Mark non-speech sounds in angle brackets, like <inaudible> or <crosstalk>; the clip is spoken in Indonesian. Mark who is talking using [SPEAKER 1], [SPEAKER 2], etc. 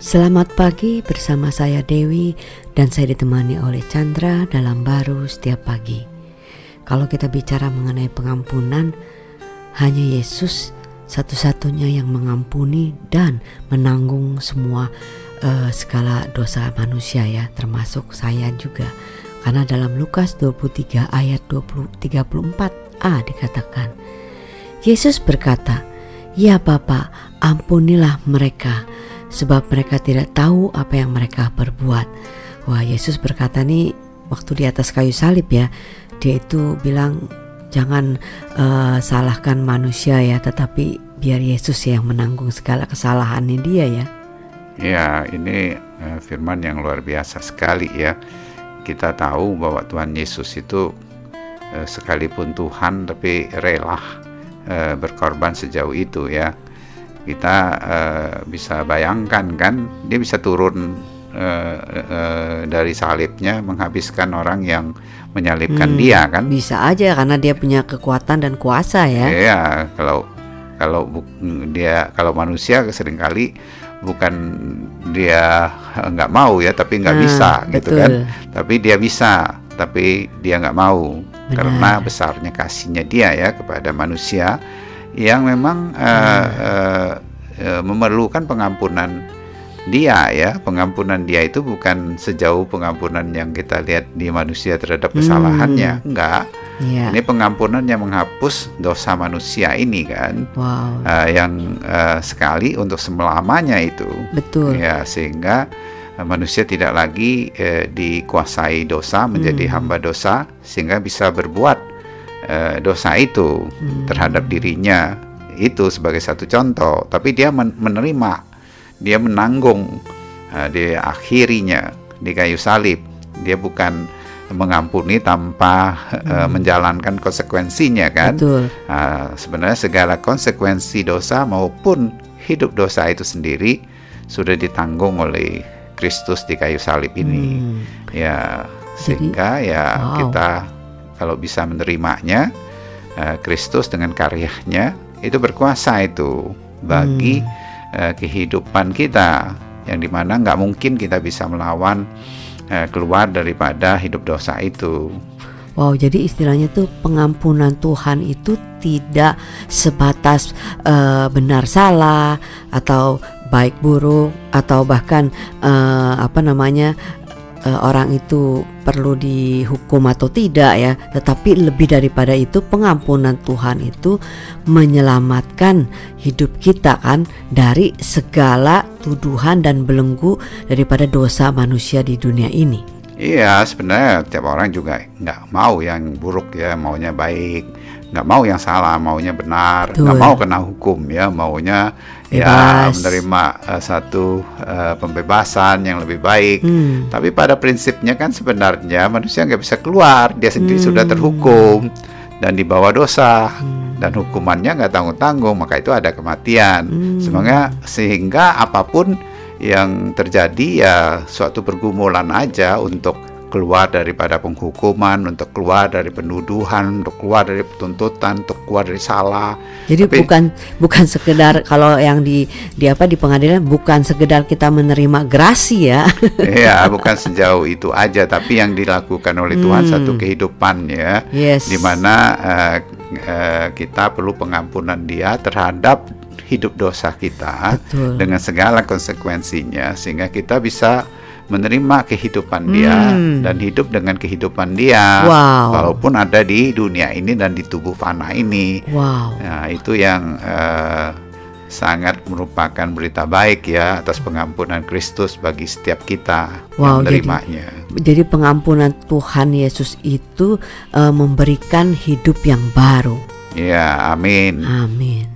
[SPEAKER 1] Selamat pagi bersama saya Dewi dan saya ditemani oleh Chandra dalam baru setiap pagi. Kalau kita bicara mengenai pengampunan, hanya Yesus satu-satunya yang mengampuni dan menanggung semua uh, segala dosa manusia ya, termasuk saya juga. Karena dalam Lukas 23 ayat 20 34a dikatakan, Yesus berkata, "Ya Bapa, ampunilah mereka." Sebab mereka tidak tahu apa yang mereka perbuat. Wah, Yesus berkata nih waktu di atas kayu salib ya, dia itu bilang jangan uh, salahkan manusia ya, tetapi biar Yesus yang menanggung segala kesalahannya dia ya.
[SPEAKER 2] Ya, ini uh, firman yang luar biasa sekali ya. Kita tahu bahwa Tuhan Yesus itu uh, sekalipun Tuhan tapi rela uh, berkorban sejauh itu ya kita uh, bisa bayangkan kan dia bisa turun uh, uh, dari salibnya menghabiskan orang yang menyalibkan hmm, dia kan?
[SPEAKER 1] Bisa aja karena dia punya kekuatan dan kuasa ya.
[SPEAKER 2] Iya kalau kalau dia kalau manusia sering kali bukan dia nggak mau ya tapi nggak nah, bisa gitu kan? Tapi dia bisa tapi dia nggak mau. Benar. karena besarnya kasihnya dia ya kepada manusia yang memang uh, uh, uh, memerlukan pengampunan dia ya pengampunan dia itu bukan sejauh pengampunan yang kita lihat di manusia terhadap kesalahannya hmm. enggak yeah. ini pengampunan yang menghapus dosa manusia ini kan wow. uh, yang uh, sekali untuk selamanya itu
[SPEAKER 1] betul
[SPEAKER 2] ya sehingga uh, manusia tidak lagi uh, dikuasai dosa menjadi hmm. hamba dosa sehingga bisa berbuat uh, dosa itu hmm. terhadap dirinya itu sebagai satu contoh tapi dia menerima dia menanggung uh, di akhirinya di kayu salib dia bukan mengampuni tanpa hmm. uh, menjalankan konsekuensinya kan Betul. Uh, sebenarnya segala konsekuensi dosa maupun hidup dosa itu sendiri sudah ditanggung oleh Kristus di kayu salib ini hmm. ya sehingga Jadi, ya wow. kita kalau bisa menerimanya eh, Kristus dengan karyanya itu berkuasa itu bagi hmm. uh, kehidupan kita yang di mana nggak mungkin kita bisa melawan uh, keluar daripada hidup dosa itu.
[SPEAKER 1] Wow, jadi istilahnya tuh pengampunan Tuhan itu tidak sebatas uh, benar salah atau baik buruk atau bahkan uh, apa namanya uh, orang itu perlu dihukum atau tidak ya, tetapi lebih daripada itu pengampunan Tuhan itu menyelamatkan hidup kita kan dari segala tuduhan dan belenggu daripada dosa manusia di dunia ini.
[SPEAKER 2] Iya, sebenarnya tiap orang juga nggak mau yang buruk ya, maunya baik, nggak mau yang salah, maunya benar, nggak mau kena hukum ya, maunya ya Bebas. ya menerima uh, satu uh, pembebasan yang lebih baik. Hmm. Tapi pada prinsipnya kan sebenarnya manusia nggak bisa keluar, dia sendiri hmm. sudah terhukum dan dibawa dosa. Hmm. Dan hukumannya nggak tanggung-tanggung, maka itu ada kematian. Hmm. Semoga sehingga apa pun yang terjadi ya suatu pergumulan aja untuk keluar daripada penghukuman, untuk keluar dari penuduhan, untuk keluar dari tuntutan, untuk keluar dari salah.
[SPEAKER 1] Jadi Tapi, bukan bukan sekedar kalau yang di di apa di pengadilan bukan sekedar kita menerima grasi ya. <laughs>
[SPEAKER 2] Iya, <laughs> bukan sejauh itu aja, tapi yang dilakukan oleh Tuhan hmm. satu kehidupan ya, yes. di mana uh, uh, kita perlu pengampunan Dia terhadap hidup dosa kita Betul. dengan segala konsekuensinya sehingga kita bisa menerima kehidupan hmm. dia dan hidup dengan kehidupan dia wow. walaupun ada di dunia ini dan di tubuh fana ini. Wow. Nah, itu yang uh, sangat merupakan berita baik ya atas pengampunan Kristus bagi setiap kita wow, yang menerimanya.
[SPEAKER 1] Jadi, jadi pengampunan Tuhan Yesus itu uh, memberikan hidup yang baru.
[SPEAKER 2] Ya, amin.
[SPEAKER 1] Amin.